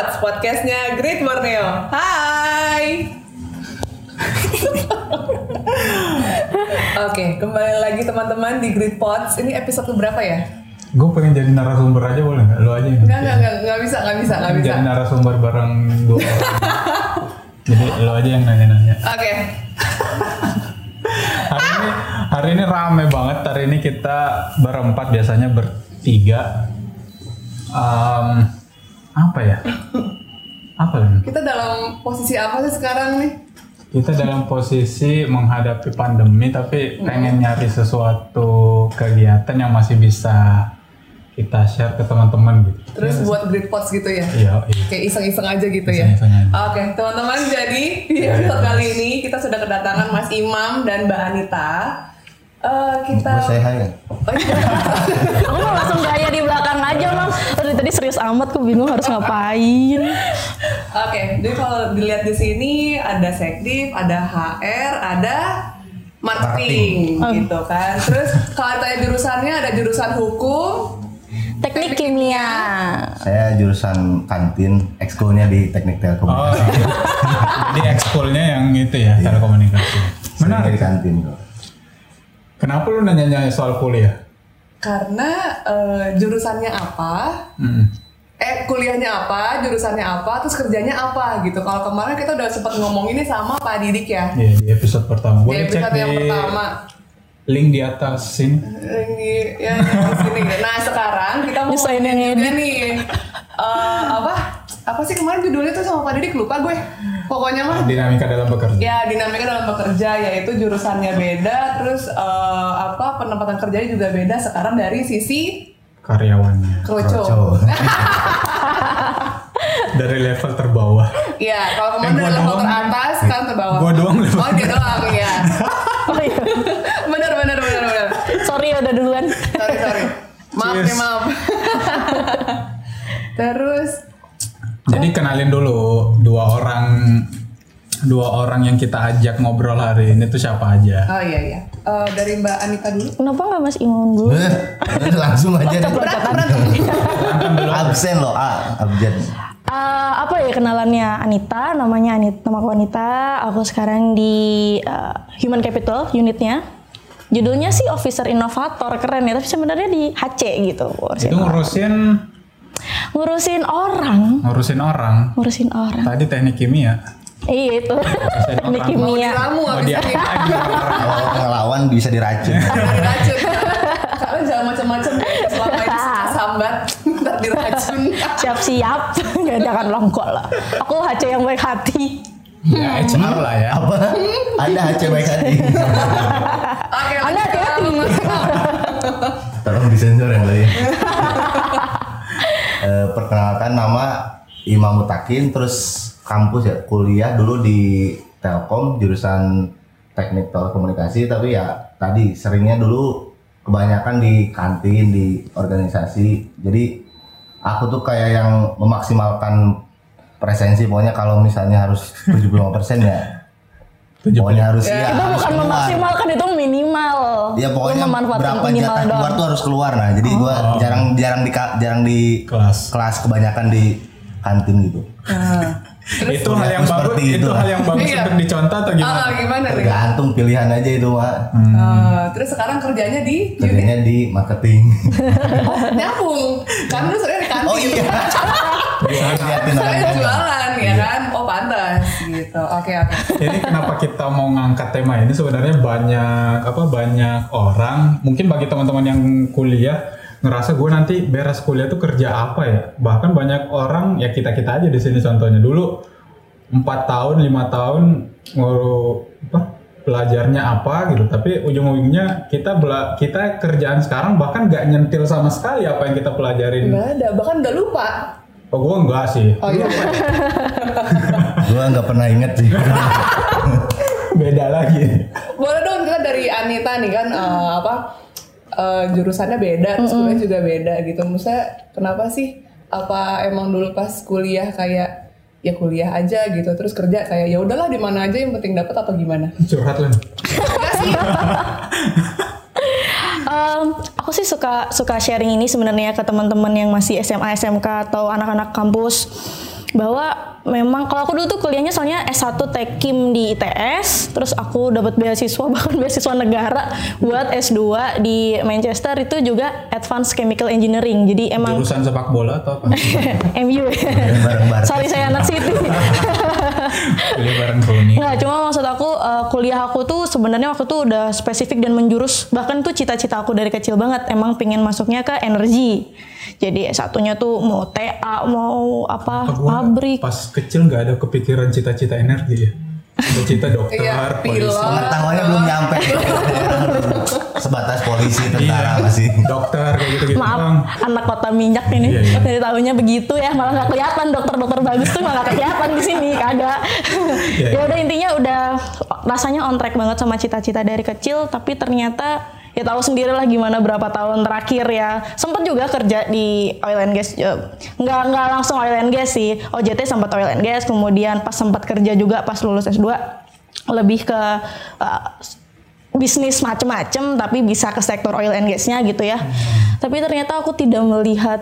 Pots, podcastnya Great Borneo. Hai. Oke, kembali lagi teman-teman di Great Pots. Ini episode berapa ya? Gue pengen jadi narasumber aja boleh nggak? Lo aja yang Enggak, enggak, enggak, enggak bisa, enggak bisa, enggak bisa. Jadi narasumber bareng dua orang. jadi lo aja yang nanya-nanya. Oke. Hari ini hari ini rame banget. Hari ini kita berempat biasanya bertiga. Em, apa ya? Apa ya? Kita dalam posisi apa sih sekarang nih? Kita dalam posisi menghadapi pandemi tapi pengen nyari sesuatu kegiatan yang masih bisa kita share ke teman-teman gitu. Terus buat Great Pots gitu ya? Iya, iya. Kayak iseng-iseng aja gitu ya? Iseng-iseng aja. Oke, teman-teman jadi di episode kali ini kita sudah kedatangan Mas Imam dan Mbak Anita. Eh, kita... Saya hai kan? Oh, iya. Aku mau langsung gaya di. Tadi serius amat, aku bingung harus ngapain. Oke, jadi kalau dilihat di sini ada sekdip, ada HR, ada marketing, gitu kan. Terus kalau tanya jurusannya ada jurusan hukum, Teknik kimia. Saya jurusan kantin, ekskulnya di teknik Oh, telekomunikasi. iya. jadi ekskulnya yang itu ya telekomunikasi. Seringnya Menarik. di kantin kok. Kenapa lu nanya-nanya soal kuliah? Karena eh, jurusannya apa, Hmm. eh kuliahnya apa, jurusannya apa, terus kerjanya apa gitu. Kalau kemarin kita udah sempat ngomong ini sama Pak Didik ya. Iya di episode pertama. Di Boleh cek episode di yang pertama. link di atas sini. Ini ya di sini. Nah sekarang kita mau yang juga nih eh, apa apa sih kemarin judulnya tuh sama Pak Didik lupa gue. Pokoknya mah Dinamika dalam bekerja. ya dinamika dalam bekerja yaitu jurusannya beda, terus eh, apa penempatan kerjanya juga beda sekarang dari sisi Karyawannya kroco. Kroco. dari level terbawah. Iya, kalau Eh, kemarin gua dari level doang. teratas, sekarang terbawah. Gua doang level Oh dia doang ya. Oh iya. bener bener bener bener. Sorry ya udah duluan. Sorry sorry. Maaf Cheers. nih maaf. Terus Jadi kenalin dulu dua orang dua orang yang kita ajak ngobrol hari ini tuh siapa aja. oh iya iya. Eh, dari Mbak Anita dulu. Kenapa nggak Mas Imam dulu? Eh, Langsung aja deh. Berat berantem. Absen loh, ah, absen. Eh, apa ya kenalannya Anita, namanya Anita, nama aku Anita. Aku sekarang di eh, Human Capital unitnya. Judulnya sih Officer Innovator, keren ya. Tapi sebenarnya di HC gitu. Itu ngurusin Ngurusin orang, ngurusin orang. ngurusin orang. Tadi teknik kimia. Iya itu. Teknik Mau kimia. diramu Oh habis dia ini. lagi. Kalau ngelawan bisa diracun. Diracun. Kalian jangan macam-macam ya. Selama ini sambat, ntar diracun. Siap-siap, nggak jangan longkol lah. Aku HC yang baik hati. Ya HR lah ya. Apa? Ada HC baik hati. Oke, Anda hati-hati. Mas Imam. Tolong disensor yang tadi. Eh, perkenalkan nama Imam Mutakin, terus kampus ya kuliah dulu di Telkom jurusan teknik telekomunikasi, tapi ya tadi seringnya dulu kebanyakan di kantin di organisasi. Jadi aku tuh kayak yang memaksimalkan presensi pokoknya kalau misalnya harus 75% ya 75. Pokoknya harus ya, Itu harus bukan keluar. memaksimalkan itu minimal. Ya pokoknya memanfaatkan berapa minimal jatah doang. keluar tuh harus keluar nah. Jadi gua jarang jarang di jarang di Kelas. kelas kebanyakan di kantin gitu. Nah, itu hal yang bagus, itu itu. hal yang bagus Iya. untuk dicontoh atau gimana? gimana nih? Tergantung pilihan aja itu Mak. Eh, terus sekarang kerjanya di unit Kerjanya di marketing. Oh, nyambung. Kan lu sering di kantin. oh iya. Saya jualan ya kan? Oh pantas gitu. Oke oke. Jadi kenapa kita mau ngangkat tema ini sebenarnya banyak apa banyak orang mungkin bagi teman-teman yang kuliah ngerasa gue nanti beres kuliah tuh kerja apa ya? Bahkan banyak orang ya kita kita aja di sini contohnya. Dulu empat tahun lima tahun nguru apa belajarnya apa gitu. Tapi ujung-ujungnya kita bela kita kerjaan sekarang bahkan nggak nyentil sama sekali apa yang kita pelajarin. Enggak ada, bahkan udah lupa. oh gue enggak sih. Oh iya. Gua nggak pernah. Inget sih. beda lagi. Boleh dong kita dari Anita nih kan eh, apa eh, jurusannya beda, terus kuliah juga beda gitu. Maksudnya kenapa sih? Apa emang dulu pas kuliah kayak ya kuliah aja gitu, terus kerja kayak ya udahlah di mana aja yang penting dapat atau gimana? Curhat lah. Enggak sih. Em, aku sih suka suka sharing ini sebenarnya ke teman-teman yang masih SMA, SMK atau anak-anak kampus bahwa memang kalau aku dulu tuh kuliahnya soalnya S1 Tekim di ITS, terus aku dapat beasiswa bahkan beasiswa negara buat S2 di Manchester itu juga Advanced Chemical Engineering. Jadi emang Jurusan sepak bola atau apa? MU. Sorry saya anak City. Kuliah bareng Rooney. Nggak, cuma maksud aku uh, kuliah aku tuh sebenarnya waktu tuh udah spesifik dan menjurus bahkan tuh cita-cita aku dari kecil banget emang pengen masuknya ke energi. Jadi satunya tuh mau TA, mau apa Gua pabrik. Pas kecil nggak ada kepikiran cita-cita energi ya. Cita-cita dokter, Iya, polisi. Pengetahuannya belum nyampe. Sebatas polisi, Iya, tentara masih. dokter kayak gitu-gitu Maaf, doang. anak kota minyak ini Iya, iya. dari tahunya begitu ya malah nggak kelihatan dokter-dokter bagus tuh malah nggak kelihatan di sini kagak. Iya, ya udah intinya udah rasanya on track banget sama cita-cita dari kecil tapi ternyata ya tahu sendiri lah gimana berapa tahun terakhir ya. Sempat juga kerja di oil and gas eh, nggak nggak langsung oil and gas sih. OJT sempat oil and gas kemudian pas sempat kerja juga pas lulus S2 lebih ke eh, bisnis macem-macem tapi bisa ke sektor oil and gasnya gitu ya. Tapi ternyata aku tidak melihat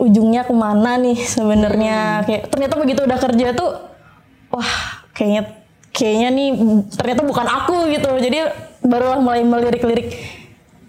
ujungnya ke mana nih sebenarnya. Kayak ternyata begitu udah kerja tuh wah kayaknya kayaknya nih ternyata bukan aku gitu. Jadi barulah mulai melirik-lirik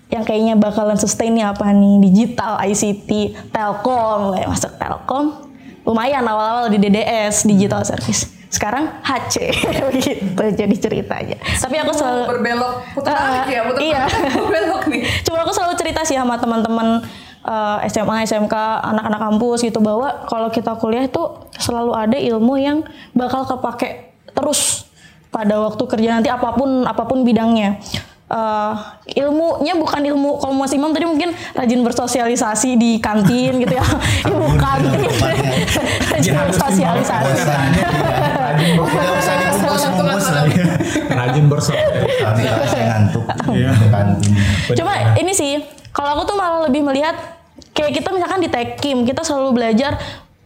yang kayaknya bakalan sustain nih apa nih digital ICT telkom mulai masuk telkom lumayan awal-awal di DDS digital service. Sekarang HC begitu jadi ceritanya. Tapi aku selalu berbelok putar Ah, balik ya, putar iya. berbelok nih. Cuma aku selalu cerita sih sama teman-teman eh, SMA, SMK, anak-anak kampus gitu bahwa kalau kita kuliah itu selalu ada ilmu yang bakal kepake terus pada waktu kerja nanti apa pun apa pun bidangnya. Eh, ilmunya bukan ilmu kalau Mas Imam tadi mungkin rajin bersosialisasi di kantin gitu ya ilmu kantin rajin bersosialisasi Rajin bersosialisasi. Ngantuk. Iya. Kantin. Cuma ini sih, kalau aku tuh malah lebih melihat kayak kita misalkan di Tekim, kita selalu belajar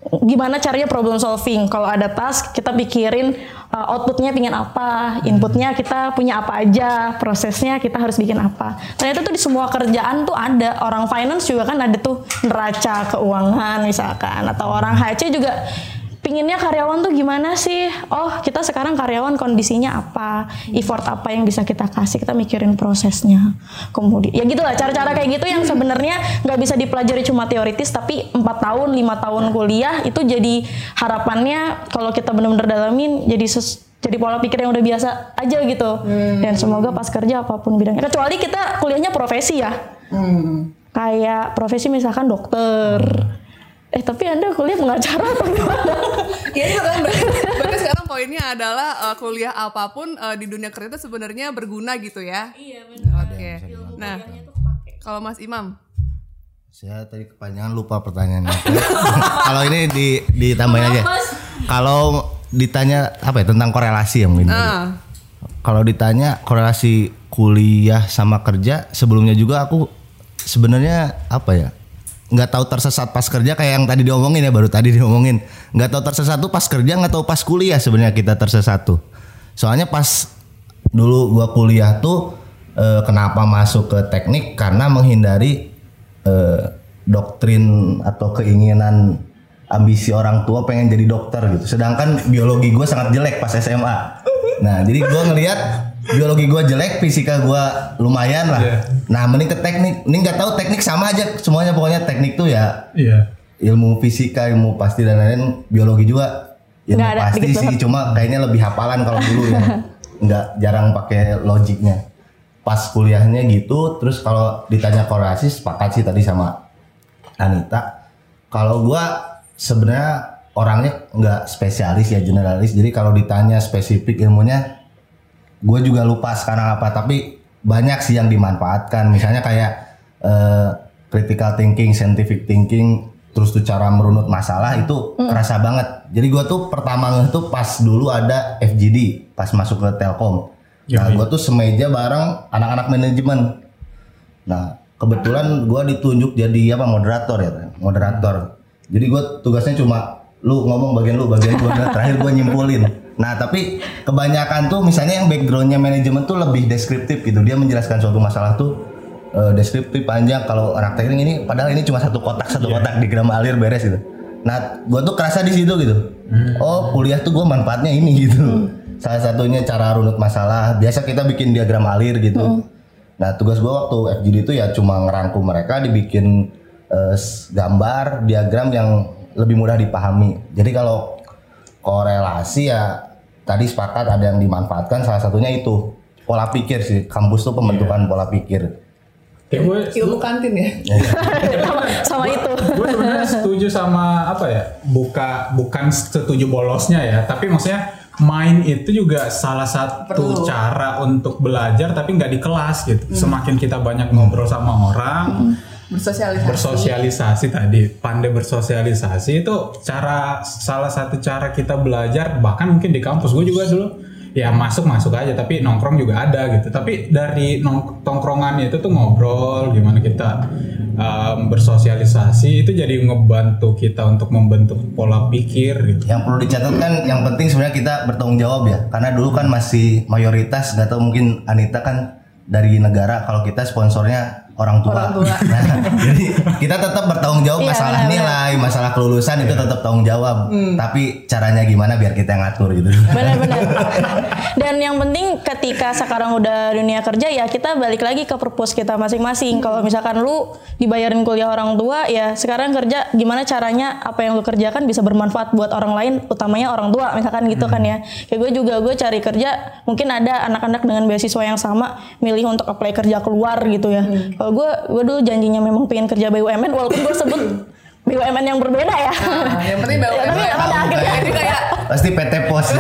gimana caranya problem solving. Kalau ada task, kita pikirin uh, outputnya pingin apa, inputnya kita punya apa aja, prosesnya kita harus bikin apa. Ternyata tuh di semua kerjaan tuh ada. Orang finance juga kan ada tuh neraca keuangan misalkan, atau orang HC juga pinginnya karyawan tuh gimana sih? Oh, kita sekarang karyawan kondisinya apa? Effort apa yang bisa kita kasih? Kita mikirin prosesnya. Kemudian, ya gitulah cara-cara kayak gitu yang sebenarnya nggak bisa dipelajari cuma teoritis, tapi empat tahun, lima tahun kuliah itu jadi harapannya kalau kita benar-benar dalamin jadi ses- jadi pola pikir yang udah biasa aja gitu. Dan semoga pas kerja apa pun bidangnya. Kecuali kita kuliahnya profesi ya. Kayak profesi misalkan dokter. Eh tapi anda kuliah pengacara atau gimana? Ya itu kan berarti, berarti sekarang poinnya adalah eh, kuliah apa pun eh, di dunia kerja itu sebenarnya berguna gitu ya. Iya benar. Oke. Nah, kalau Mas Imam, Saya tadi kepanjangan lupa pertanyaannya. Kalau ini di ditambahin aja. Kalau ditanya apa ya tentang korelasi yang ini. ah, Kalau ditanya korelasi kuliah sama kerja sebelumnya juga aku sebenarnya apa ya nggak tahu tersesat pas kerja kayak yang tadi diomongin ya baru tadi diomongin. Nggak tahu tersesat tuh pas kerja nggak tahu pas kuliah sebenarnya kita tersesat tuh. Soalnya pas dulu gua kuliah tuh eh, kenapa masuk ke teknik? Karena menghindari eh, doktrin atau keinginan ambisi orang tua pengen jadi dokter gitu. Sedangkan biologi gue sangat jelek pas SMA nah jadi gua ngelihat biologi gua jelek fisika gua lumayan lah. Iya. nah mending ke teknik ini nggak tahu teknik sama aja semuanya. Pokoknya teknik tuh ya Iya. ilmu fisika ilmu pasti dan lain-lain. Biologi juga ilmu Nggak ada, pasti sih banget. cuma kayaknya lebih hafalan kalau dulu ya. Nggak jarang pakai logiknya. Pas kuliahnya gitu terus kalau ditanya korelasi sepakat sih tadi sama Anita. Kalau gua sebenarnya orangnya nggak spesialis ya generalis. Jadi kalau ditanya spesifik ilmunya gue juga lupa sekarang apa tapi banyak sih yang dimanfaatkan. Misalnya kayak eh, critical thinking scientific thinking terus tuh cara merunut masalah itu kerasa banget. Jadi gue tuh pertama ngeh tuh pas dulu ada FGD pas masuk ke Telkom. Nah Yoi. gue tuh semeja bareng anak-anak manajemen. Nah kebetulan gua ditunjuk jadi apa moderator ya moderator. Jadi gua tugasnya cuma lu ngomong bagian lu bagian gua. Nah, terakhir gua nyimpulin nah tapi kebanyakan tuh misalnya yang backgroundnya manajemen tuh lebih deskriptif gitu. Dia menjelaskan suatu masalah tuh eh, deskriptif panjang. Kalau anak teknik ini padahal ini cuma satu kotak satu kotak diagram alir beres gitu. Nah gua tuh kerasa di situ gitu. Oh kuliah tuh gua manfaatnya ini gitu. Salah satunya cara runut masalah. Biasa kita bikin diagram alir gitu. Nah tugas gua waktu FGD itu ya cuma ngerangkum mereka dibikin s- gambar diagram yang lebih mudah dipahami. Jadi kalau korelasi ya tadi sepakat ada yang dimanfaatkan salah satunya itu. Pola pikir sih kampus tuh pembentukan pola pikir. Kayak gue Ilmu kantin ya. sama, sama itu. gue sebenarnya setuju sama apa ya buka bukan setuju bolosnya ya tapi maksudnya main itu juga salah satu Perlu. cara untuk belajar tapi nggak di kelas gitu. Semakin kita banyak ngobrol sama orang Bersosialisasi. bersosialisasi tadi. Pandai bersosialisasi itu cara salah satu cara kita belajar bahkan mungkin di kampus. Gue juga dulu ya masuk masuk aja tapi nongkrong juga ada gitu. Tapi dari nong tongkrongannya itu tuh ngobrol gimana kita um, bersosialisasi itu jadi ngebantu kita untuk membentuk pola pikir gitu. Yang perlu dicatat kan yang penting sebenarnya kita bertanggung jawab ya. Karena dulu kan masih mayoritas nggak tahu mungkin Anita kan dari negara kalau kita sponsornya orang tua, Orang tua. Nah, jadi kita tetap bertanggung jawab Iya, masalah benar, nilai masalah kelulusan itu tetap tanggung jawab Hmm. tapi caranya gimana biar kita yang ngatur gitu Benar-benar. Dan yang penting ketika sekarang udah dunia kerja ya kita balik lagi ke purpose kita masing-masing. Kalau misalkan lu dibayarin kuliah orang tua ya sekarang kerja gimana caranya apa yang lu kerjakan bisa bermanfaat buat orang lain utamanya orang tua misalkan gitu kan ya. Kayak gue juga gue cari kerja mungkin ada anak-anak dengan beasiswa yang sama milih untuk apply kerja keluar gitu ya. Kalau gue gue dulu janjinya memang pengen kerja BUMN walaupun gue sebut BUMN yang berbeda ya. Nah, yang penting BUMN. Ya, tapi pada akhirnya- kayak pasti PT Pos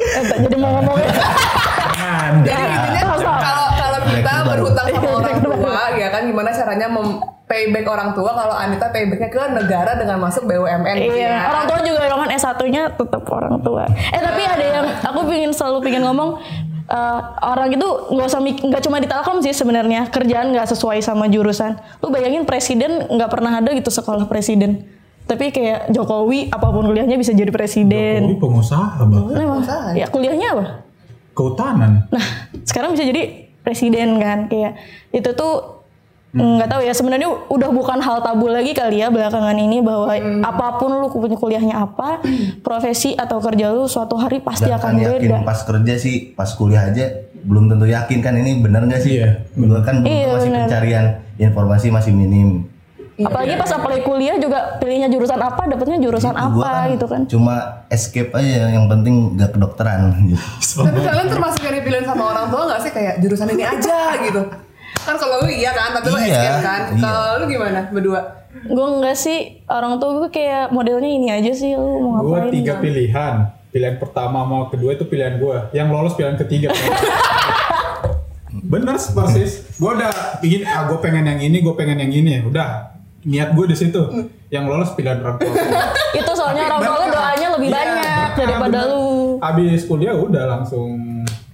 Eh, tak jadi mau ngomong Anda. Jadi intinya Tahu, tahu. kalau kalau kita berhutang sama orang tua ya kan gimana caranya mem payback orang tua kalau Anita paybacknya ke negara dengan masuk BUMN gitu Iya, ya. orang tua juga Roman S1-nya tetap orang tua. Eh tapi ada yang aku pingin selalu pingin ngomong eh, orang itu nggak usah nggak cuma di Telkom sih sebenarnya kerjaan nggak sesuai sama jurusan. Lu bayangin presiden nggak pernah ada gitu sekolah presiden. Tapi kayak Jokowi apa pun kuliahnya bisa jadi Jokowi presiden. pengusaha bang Emang, Pengusaha. ya kuliahnya apa? kehutanan Nah, sekarang bisa jadi presiden kan kayak itu tuh nggak tahu ya sebenarnya udah bukan hal tabu lagi kali ya belakangan ini bahwa apa pun lu punya kuliahnya apa, profesi atau kerja lu suatu hari pasti Dan akan kan yakin beda. pas kerja sih pas kuliah aja belum tentu yakin kan ini bener nggak sih Iya, Gua kan belum Iya, masih bener. pencarian informasi masih minim Apalagi pas apply kuliah juga pilihnya jurusan apa, dapetnya jurusan Itu apa gitu kan. cuma escape aja yang penting gak kedokteran gitu. Tapi kalian termasuk yang dipilihin sama orang tua nggak sih kayak jurusan ini aja gitu? Kan kalau lu iya kan, tapi lu Iya, escape kan. iya. Kalau lu gimana berdua? Gue enggak sih, orang tua gue kayak modelnya ini aja sih, lu mau gue ngapain. tiga pilihan pilihan pertama sama kedua itu pilihan gue yang lolos pilihan ketiga bener persis gue udah ingin ah gue pengen yang ini gue pengen yang ini udah niat gue di situ yang lolos pilihan orang tua Itu soalnya orang tua lu doanya lebih Iya, banyak berkah, daripada bener. lu. abis kuliah udah langsung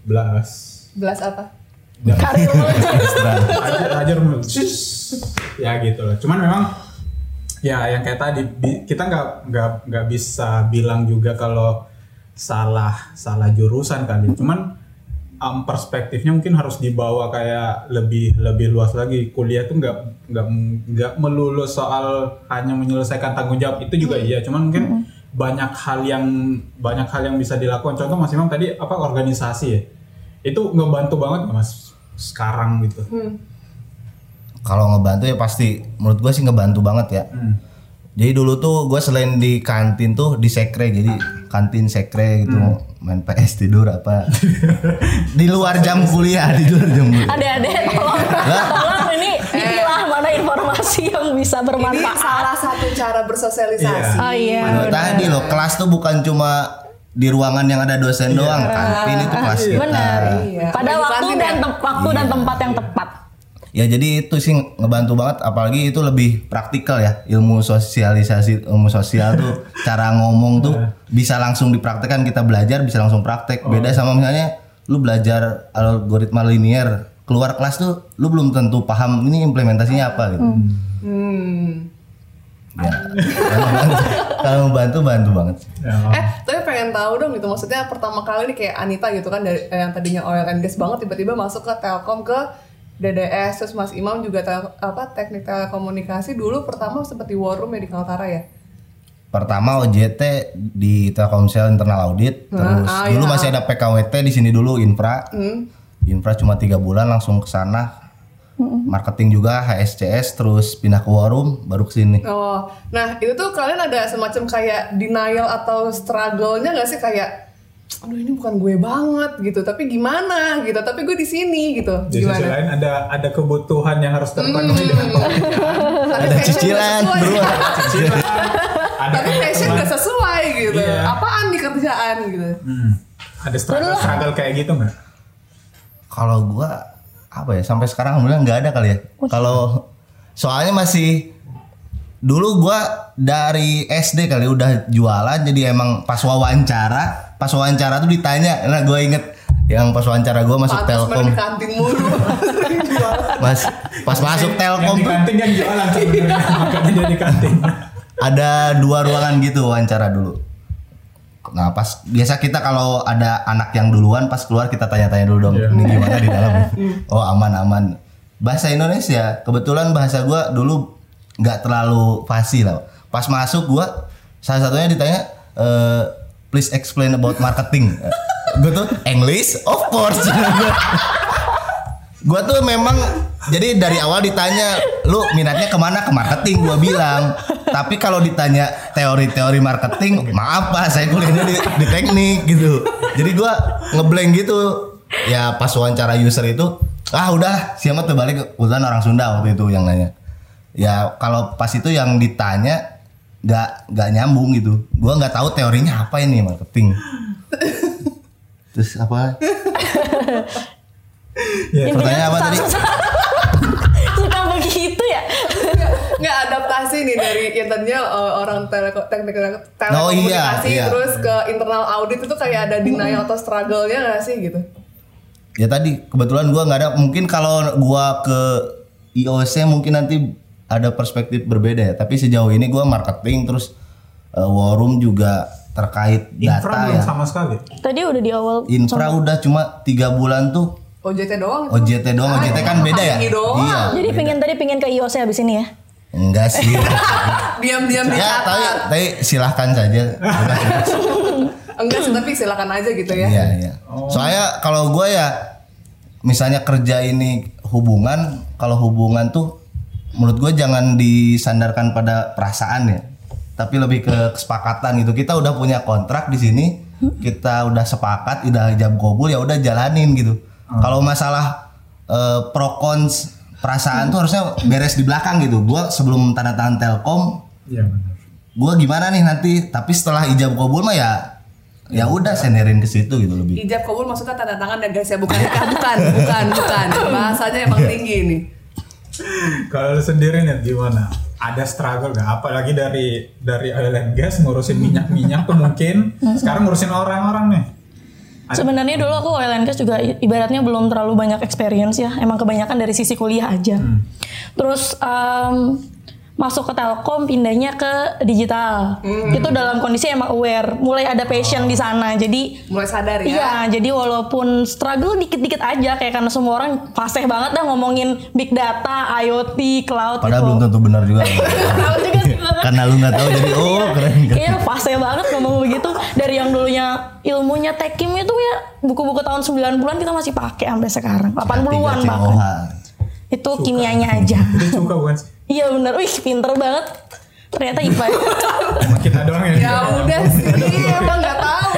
belas Belas apa? Karir ajar sus. ya gitu lah. Cuman memang ya yang kayak tadi kita nggak nggak nggak bisa bilang juga kalau salah salah jurusan kali cuman um, perspektifnya mungkin harus dibawa kayak lebih lebih luas lagi. Kuliah tuh nggak nggak nggak melulu soal hanya menyelesaikan tanggung jawab. Itu juga iya. Cuman mungkin banyak hal yang banyak hal yang bisa dilakukan. Contoh mas Imam tadi apa organisasi ya? Itu ngebantu banget mas sekarang gitu Kalau ngebantu ya pasti menurut gue sih ngebantu banget ya. Hmm. Jadi dulu tuh gue selain di kantin tuh di sekre jadi kantin sekre gitu Hmm. main PS tidur apa di luar jam kuliah di luar jam kuliah. Adek-adek tolong, tolong ini dipilah mana informasi yang bisa Ini bermanfaat. salah satu cara bersosialisasi. Oh iya. Nah, tadi loh kelas tuh bukan cuma di ruangan yang ada dosen doang kantin itu kelas kita. Benar. Iya. Pada Lagi waktu dan ya? waktu dan tempat yang tepat. Ya jadi itu sih ngebantu banget apalagi itu lebih praktikal ya ilmu sosialisasi ilmu sosial tuh cara ngomong tuh bisa langsung dipraktekkan kita belajar bisa langsung praktek beda sama misalnya lu belajar algoritma linear keluar kelas tuh lu belum tentu paham ini implementasinya apa gitu. Hmm. Ya. Kalau bantu, kalau bantu bantu banget. sih. Ya, Eh, tapi pengen tahu dong gitu. Maksudnya pertama kali nih kayak Anita gitu kan dari eh, yang tadinya oil and gas banget tiba-tiba masuk ke Telkom ke DDS terus Mas Imam juga tel- apa teknik telekomunikasi dulu pertama seperti war room ya di Kaltara ya. Pertama OJT di Telkomsel internal audit, terus ah, dulu iya. masih ada PKWT di sini dulu infra. Hmm. Infra cuma tiga bulan langsung ke sana. Marketing juga HSCS terus pindah ke war room baru ke sini. Oh, nah itu tuh kalian ada semacam kayak denial atau struggle-nya nggak sih kayak, aduh ini bukan gue banget gitu, tapi gimana gitu, tapi gue di sini gitu, Di sisi lain ada ada kebutuhan yang harus terpenuhi dengan pekerjaan. Tapi Ada cicilan, nggak sesuai. bro. Cicilan, ada Tapi passion gak sesuai gitu, Iya. apaan di kerjaan gitu? Hmm. Ada struggle struggle kayak gitu nggak? Kalau gua apa ya sampai sekarang alhamdulillah nggak ada kali ya. Kalau soalnya masih dulu gua dari SD kali udah jualan jadi emang pas wawancara pas wawancara tuh ditanya nah gue inget yang pas wawancara gua masuk Pantas Telkom main di kantin mulu. Jualan. mas pas masuk Yang Telkom di kantin yang jualan sebenarnya makanya dia di kantin. ada dua ruangan gitu wawancara dulu. Nah pas biasa kita kalau ada anak yang duluan pas keluar kita tanya-tanya dulu dong Iya. ini gimana di dalam. Oh aman aman. Bahasa Indonesia kebetulan bahasa gua dulu nggak terlalu fasih lah. Pas masuk gua salah satunya ditanya eh, please explain about marketing. gue tuh English of course. Gua tuh memang jadi dari awal ditanya lu minatnya ke mana? Ke marketing gua bilang. Tapi kalau ditanya teori-teori marketing maaf pak saya kuliahnya di, di teknik gitu. Jadi gua ngeblank gitu. Ya pas wawancara user itu ah udah siapa tuh? Balik kebetulan orang Sunda waktu itu yang nanya. Ya kalau pas itu yang ditanya nggak nggak nyambung gitu. Gua nggak tahu teorinya apa ini marketing. Terus apa? Ya, Pertanyaan apa tadi? susah, Nggak adaptasi nih dari tadinya uh, orang teleko, teknik Oh, iya, telekomunikasi iya. terus ke internal audit itu kayak ada denial atau struggle-nya nggak sih gitu? ya tadi kebetulan gua nggak ada mungkin kalau gua ke IOC mungkin nanti ada perspektif berbeda ya tapi sejauh ini gua marketing terus uh, war room juga terkait infra data belum ya sama sekali. tadi udah di awal infra udah cuma tiga bulan tuh OJT doang. OJT doang Ah, OJT kan beda ya doang. iya jadi pengen tadi pengen ke IOC habis ini ya enggak sih Diam-diam di ya tapi, tapi silahkan saja Enggak sih, tapi silakan aja gitu ya. Iya iya. Soalnya kalau gue ya misalnya kerja ini hubungan, kalau hubungan tuh menurut gue jangan disandarkan pada perasaan ya, tapi lebih ke kesepakatan gitu. Kita udah punya kontrak di sini, kita udah sepakat, udah jam kabul ya udah jalanin gitu. Kalau masalah eh, pro cons perasaan tuh harusnya beres di belakang gitu. Gue sebelum tanda tangan Telkom, Iya benar. gue gimana nih nanti, tapi setelah ijab kabul mah ya ya udah senderin ke situ gitu lebih. Ijab kabul maksudnya tanda tangan ya guys ya, bukan nikah, bukan, bukan, bukan. Bahasanya emang tinggi nih. Kalau lu sendiri nih gimana? Ada struggle gak? Apalagi dari dari oil and gas ngurusin minyak-minyak tuh mungkin. Sekarang ngurusin orang-orang nih. Sebenarnya dulu aku oil and gas juga ibaratnya belum terlalu banyak experience ya. Emang kebanyakan dari sisi kuliah aja. Terus em, masuk ke Telkom pindahnya ke digital. Itu dalam kondisi emang aware, mulai ada passion di sana. Jadi Mulai sadar ya. Iya, jadi walaupun struggle dikit-dikit aja kayak karena semua orang fasih banget dah ngomongin big data, IoT, cloud Padahal gitu. belum tentu benar juga. Karena lu nggak tahu jadi oh keren. keren. Iya fase banget ngomong begitu. Dari yang dulunya ilmunya tekim itu ya Buku-buku tahun 90-an kita masih pakai sampai sekarang. 80-an Tiga bahkan. Itu kimianya aja. Itu suka bukan sih? Iya bener, wih pinter banget. Ternyata IPA Emang kita doang yang Ya udah sih, emang nggak tahu.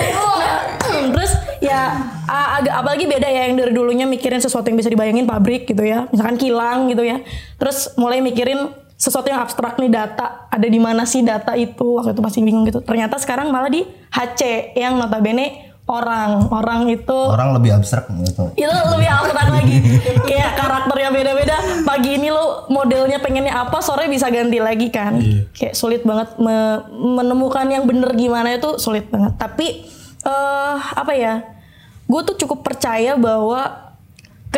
Hmm, Terus ya agak apalagi beda ya yang dari dulunya mikirin sesuatu yang bisa dibayangin pabrik gitu ya. Misalkan kilang gitu ya. Terus mulai mikirin sesuatu yang abstrak nih data. Ada di mana sih data itu? Waktu itu masih bingung gitu. Ternyata sekarang malah di HC Yang notabene orang. Orang itu Orang lebih abstrak gitu. itu lebih abstrak lagi. Kayak karakternya beda-beda. Pagi ini lo modelnya pengennya apa sore bisa ganti lagi kan? Iya. kayak sulit banget. Me- menemukan yang bener gimana itu sulit banget. Tapi eh apa ya? Gue tuh cukup percaya bahwa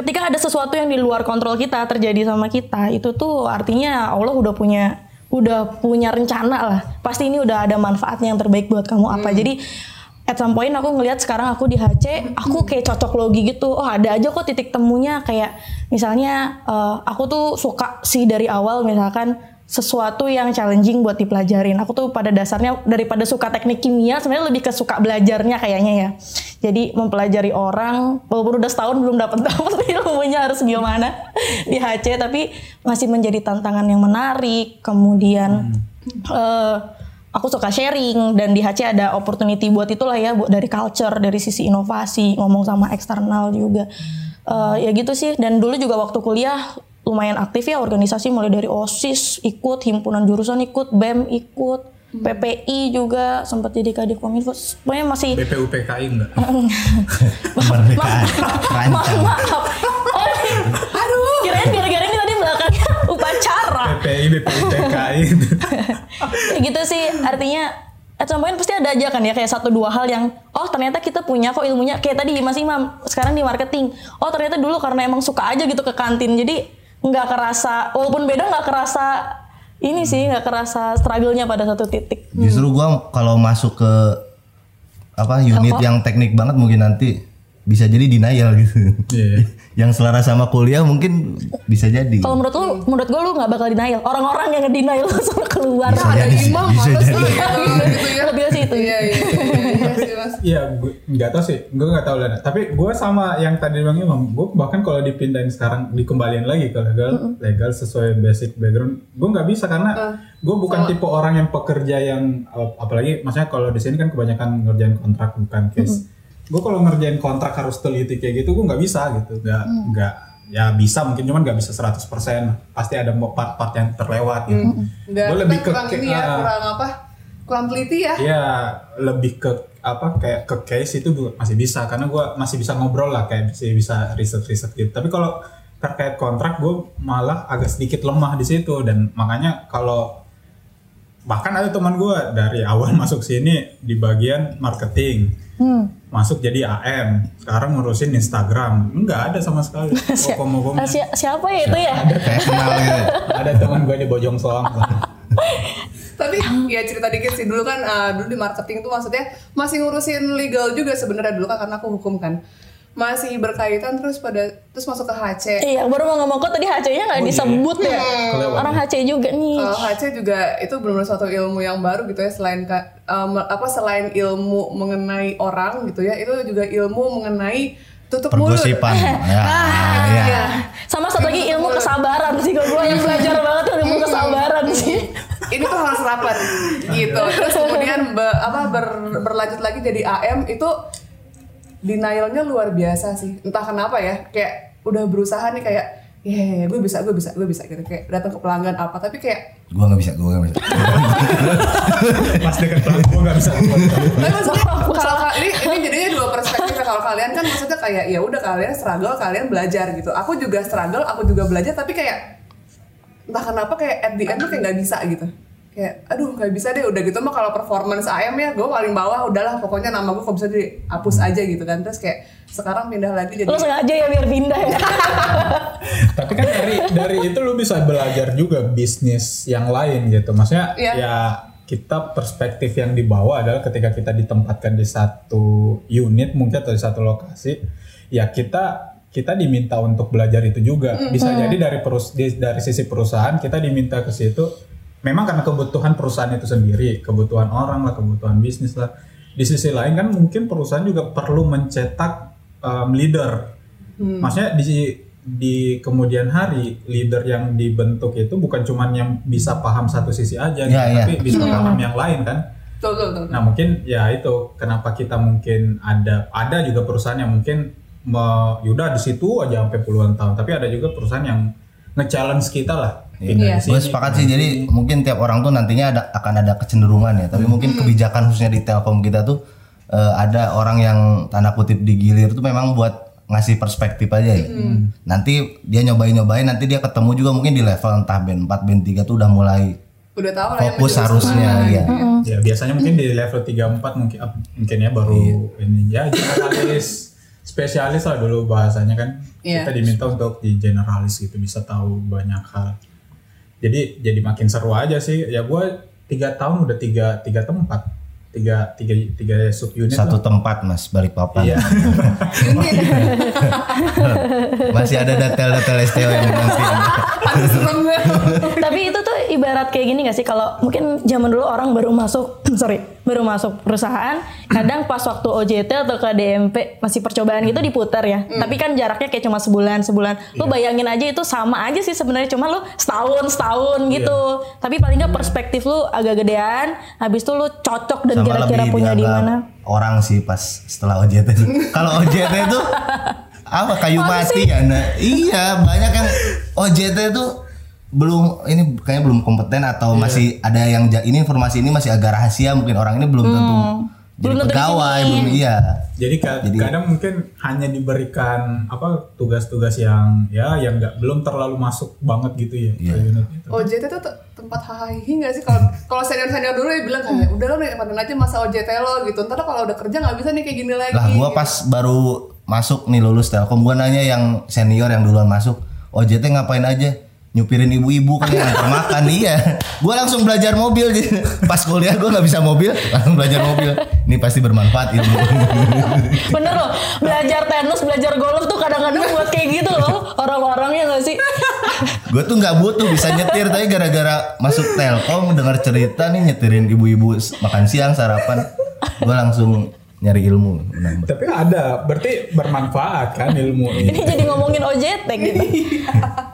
ketika ada sesuatu yang di luar kontrol kita terjadi sama kita itu tuh artinya Allah udah punya udah punya rencana lah. Pasti ini udah ada manfaatnya yang terbaik buat kamu apa. Jadi at some point aku ngelihat sekarang aku di HC aku kayak cocok logi gitu. Oh ada aja kok titik temunya. Kayak misalnya eh, aku tuh suka sih dari awal misalkan sesuatu yang challenging buat dipelajarin. Aku tuh pada dasarnya daripada suka teknik kimia, sebenarnya lebih ke suka belajarnya kayaknya ya. Jadi mempelajari orang, walaupun udah setahun belum dapat dapat ilmunya harus gimana di HC, tapi masih menjadi tantangan yang menarik. Kemudian eh, aku suka sharing dan di HC ada opportunity buat itulah ya, buat dari culture, dari sisi inovasi, ngomong sama eksternal juga. Eh, ya gitu sih. Dan dulu juga waktu kuliah lumayan aktif ya organisasi mulai dari OSIS ikut, himpunan jurusan ikut, BEM ikut, PPI juga sempat jadi kadif kominfo. Pokoknya masih BPUPKI enggak? Maaf, maaf. Oh, aduh. Kirain gara-gara ini tadi belakangnya upacara. PPI, BPUPKI. ya gitu sih artinya at some point pasti ada aja kan ya kayak satu dua hal yang oh ternyata kita punya kok ilmunya kayak tadi Mas Imam sekarang di marketing oh ternyata dulu karena emang suka aja gitu ke kantin jadi nggak kerasa walaupun beda nggak kerasa ini sih nggak kerasa struggle-nya pada satu titik Justru gua kalau masuk ke apa unit Telkom. yang teknik banget mungkin nanti bisa jadi denial gitu. Iya. yang selera sama kuliah mungkin bisa jadi. kalau menurut lu menurut gue lu nggak bakal denial orang-orang yang ngedenial langsung keluar Bisa ada jadi imam bisa jadi. lah gitu, ya. lebih ke situ Iya iya iya iya nggak tahu sih, gue nggak tahu Lana. Tapi gue sama yang tadi bang Imam, gue bahkan kalau dipindahin sekarang dikembaliin lagi ke legal, legal sesuai basic background, gue nggak bisa karena gue bukan tipe orang yang pekerja yang ap- apalagi, maksudnya kalau di sini kan kebanyakan ngerjain kontrak bukan case. Gue kalau ngerjain kontrak harus teliti kayak gitu, gue nggak bisa gitu, nggak nggak ya bisa mungkin cuman nggak bisa 100% pasti ada part-part yang terlewat gitu. Nggak, Gue lebih kita ke ini ya, ah, kurang apa? Kurang teliti ya. Iya, lebih ke apa kayak ke case itu masih bisa karena gua masih bisa ngobrol lah kayak masih bisa riset riset gitu. Tapi kalau terkait kontrak gue malah agak sedikit lemah di situ. Dan makanya kalau bahkan ada teman gua dari awal masuk sini di bagian marketing masuk jadi AM sekarang ngurusin Instagram. Nggak ada sama sekali oh, Ah, si- siapa ya itu ya? Kayak kenal gitu. ada teman gue di Bojong Soang Tapi ya cerita dikit sih dulu kan uh, dulu di marketing tuh maksudnya masih ngurusin legal juga sebenarnya dulu kan karena aku hukum kan. Masih berkaitan terus pada terus masuk ke HC. Iya, baru mau ngomong kok tadi HC-nya nggak disebut ya. Kelewat Orang HC juga nih. Kalau HC juga itu benar-benar suatu ilmu yang baru gitu ya selain um, apa selain ilmu mengenai orang gitu ya itu juga ilmu mengenai tutup mulut. Ya, Ah, ya. iya. Sama satu lagi ilmu kesabaran sih. Kalau gue yang belajar banget tuh ilmu kesabaran sih. Ini tuh harus rapat gitu. Terus kemudian be- apa ber- berlanjut lagi jadi AM itu denialnya luar biasa sih. Entah kenapa ya, kayak udah berusaha nih kayak ya gue bisa, gue bisa, gue bisa gitu kayak datang ke pelanggan apa tapi kayak Gua nggak bisa, gua nggak bisa. pas dekat pelanggan gue nggak bisa Tapi maksudnya kalau ka- ini ini jadinya dua perspektif ya kalau kalian kan maksudnya kayak ya udah kalian struggle kalian belajar gitu. Aku juga struggle, aku juga belajar tapi kayak entah kenapa kayak at the end tuh kayak nggak bisa gitu. Kayak aduh nggak bisa deh udah gitu mah kalau performance AM ya gue paling bawah udahlah pokoknya nama gue kok bisa dihapus aja gitu kan. Terus kayak sekarang pindah lagi jadi Lo sengaja ya biar pindah ya. Tapi kan dari dari itu lu bisa belajar juga bisnis yang lain gitu. Maksudnya Iya. ya kita perspektif yang dibawa adalah ketika kita ditempatkan di satu unit mungkin atau di satu lokasi, ya kita kita diminta untuk belajar itu juga. Bisa jadi dari perus di- dari sisi perusahaan kita diminta ke situ. Memang karena kebutuhan perusahaan itu sendiri, kebutuhan orang lah, kebutuhan bisnis lah. Di sisi lain kan mungkin perusahaan juga perlu mencetak um, leader Maksudnya di di kemudian hari leader yang dibentuk itu bukan cuman yang bisa paham satu sisi aja, gitu, Iya, iya. tapi bisa paham yang lain kan. tuh tuh tuh. Nah mungkin ya itu kenapa kita mungkin ada ada juga perusahaan yang mungkin yaudah di situ aja sampai puluhan tahun, tapi ada juga perusahaan yang nge-challenge kita lah. Iya. sini. Gue sepakat sih. Jadi mungkin tiap orang tuh nantinya ada akan ada kecenderungan ya. Tapi mungkin kebijakan khususnya di Telkom kita tuh eh, ada orang yang tanda kutip digilir tuh memang buat ngasih perspektif aja ya. Nanti dia nyobain nyobain, nanti dia ketemu juga mungkin di level entah band 4 band 3 tuh udah mulai Udah tahu lah yang fokus harusnya ya. Ya biasanya mungkin di level 34 mungkin mungkin ya baru Iya. ini ya jurnalis spesialis lah dulu bahasanya kan. Iya. Kita diminta untuk di generalis gitu bisa tahu banyak hal. Jadi jadi makin seru aja sih. Ya gue tiga tahun udah tiga tiga tempat, tiga tiga tiga sub unit Satu lah. tempat mas balik papan. Iya. Masih ada detail-detail STO yang banget. Tapi itu ibarat kayak gini gak sih? Kalau mungkin zaman dulu orang baru masuk sorry baru masuk perusahaan kadang pas waktu OJT atau ke DMP masih percobaan gitu diputar ya. Tapi kan jaraknya kayak cuma sebulan sebulan. Lu bayangin aja itu sama aja sih sebenarnya cuma lu setahun setahun gitu. Tapi paling nggak perspektif lu agak gedean habis itu lu cocok dan kira-kira punya di mana? Orang sih pas setelah OJT. Kalau OJT itu apa kayu mati ya? Nah, iya banyak yang OJT itu belum ini kayaknya belum kompeten atau Iya. masih ada yang ini informasi ini masih agak rahasia mungkin orang ini belum tentu jadi Hmm. Belum pegawai belum iya Jadi, ka- Jadi- kadang mungkin hanya diberikan apa tugas-tugas yang ya yang nggak belum terlalu masuk banget gitu ya ke unit itu. OJT tuh te- tempat hahihi nggak sih kalau kalau senior senior dulu ya bilang kayak udah lo nikmatin aja masa OJT lo gitu ntar kalau udah kerja nggak bisa nih kayak gini lagi lah gua gitu. pas baru masuk nih lulus telkom gua nanya yang senior yang duluan masuk OJT ngapain aja nyupirin ibu-ibu kan yang makan iya. Gua langsung belajar mobil jadi pas kuliah gua nggak bisa mobil langsung belajar mobil. Ini pasti bermanfaat ilmu. Bener loh belajar tenis belajar golf tuh kadang-kadang buat kayak gitu loh orang-orangnya gak sih? Gue tuh nggak butuh bisa nyetir tapi gara-gara masuk telkom dengar cerita nih nyetirin ibu-ibu makan siang sarapan gue langsung nyari ilmu. Menambah Tapi ada, berarti bermanfaat kan ilmu. Ini. ini jadi ngomongin OJT gitu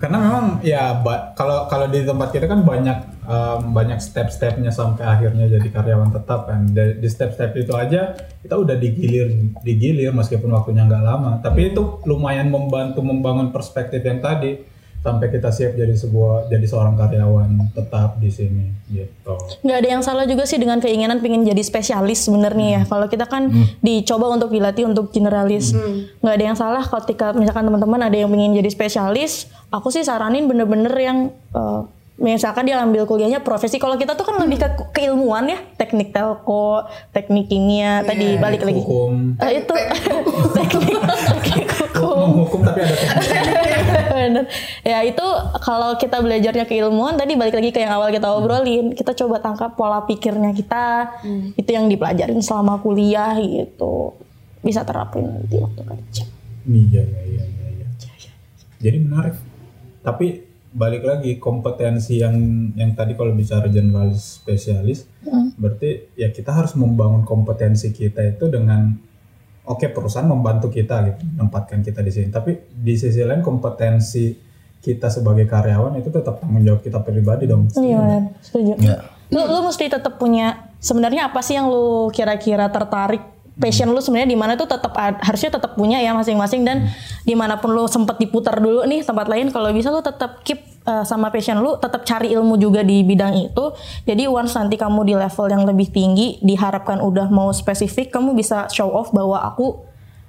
Karena memang ya kalau kalau di tempat kita kan banyak em, banyak step-stepnya sampai akhirnya jadi karyawan tetap kan. Di, di step-step itu aja kita udah digilir digilir meskipun waktunya nggak lama. Tapi itu lumayan membantu membangun perspektif yang tadi sampai kita siap jadi sebuah jadi seorang karyawan tetap di sini gitu. nggak ada yang salah juga sih dengan keinginan pengen jadi spesialis sebenarnya ya. Kalau kita kan dicoba untuk dilatih untuk generalis. Nggak ada yang salah ketika misalkan teman-teman ada yang pengen jadi spesialis aku sih saranin bener-bener yang eh, misalkan dia ambil kuliahnya profesi. Kalau kita tuh kan lebih ke keilmuan ya. Teknik telco teknik kimia tadi balik lagi. Hukum. Eh, itu. Teknik teknik hukum. Menghukum tapi ada teknik. Bener. Ya itu kalau kita belajarnya keilmuan tadi balik lagi ke yang awal kita obrolin, kita coba tangkap pola pikirnya kita, itu yang dipelajarin selama kuliah gitu, bisa terapin nanti waktu kerja. Iya, iya, iya, iya, iya. Jadi menarik. Tapi balik lagi kompetensi yang yang tadi kalau bicara generalis spesialis, berarti ya kita harus membangun kompetensi kita itu dengan oke perusahaan membantu kita gitu, menempatkan kita di sini. Tapi di sisi lain kompetensi kita sebagai karyawan itu tetap tanggung jawab kita pribadi dong. Iya, setuju. ya Lu, lu mesti tetap punya sebenarnya apa sih yang lu kira-kira tertarik passion lu sebenarnya di mana tuh tetap harusnya tetap punya ya masing-masing dan di mana pun lu sempat diputar dulu nih tempat lain kalau bisa lu tetap keep uh, sama passion lu tetap cari ilmu juga di bidang itu. Jadi once nanti kamu di level yang lebih tinggi diharapkan udah mau spesifik kamu bisa show off bahwa aku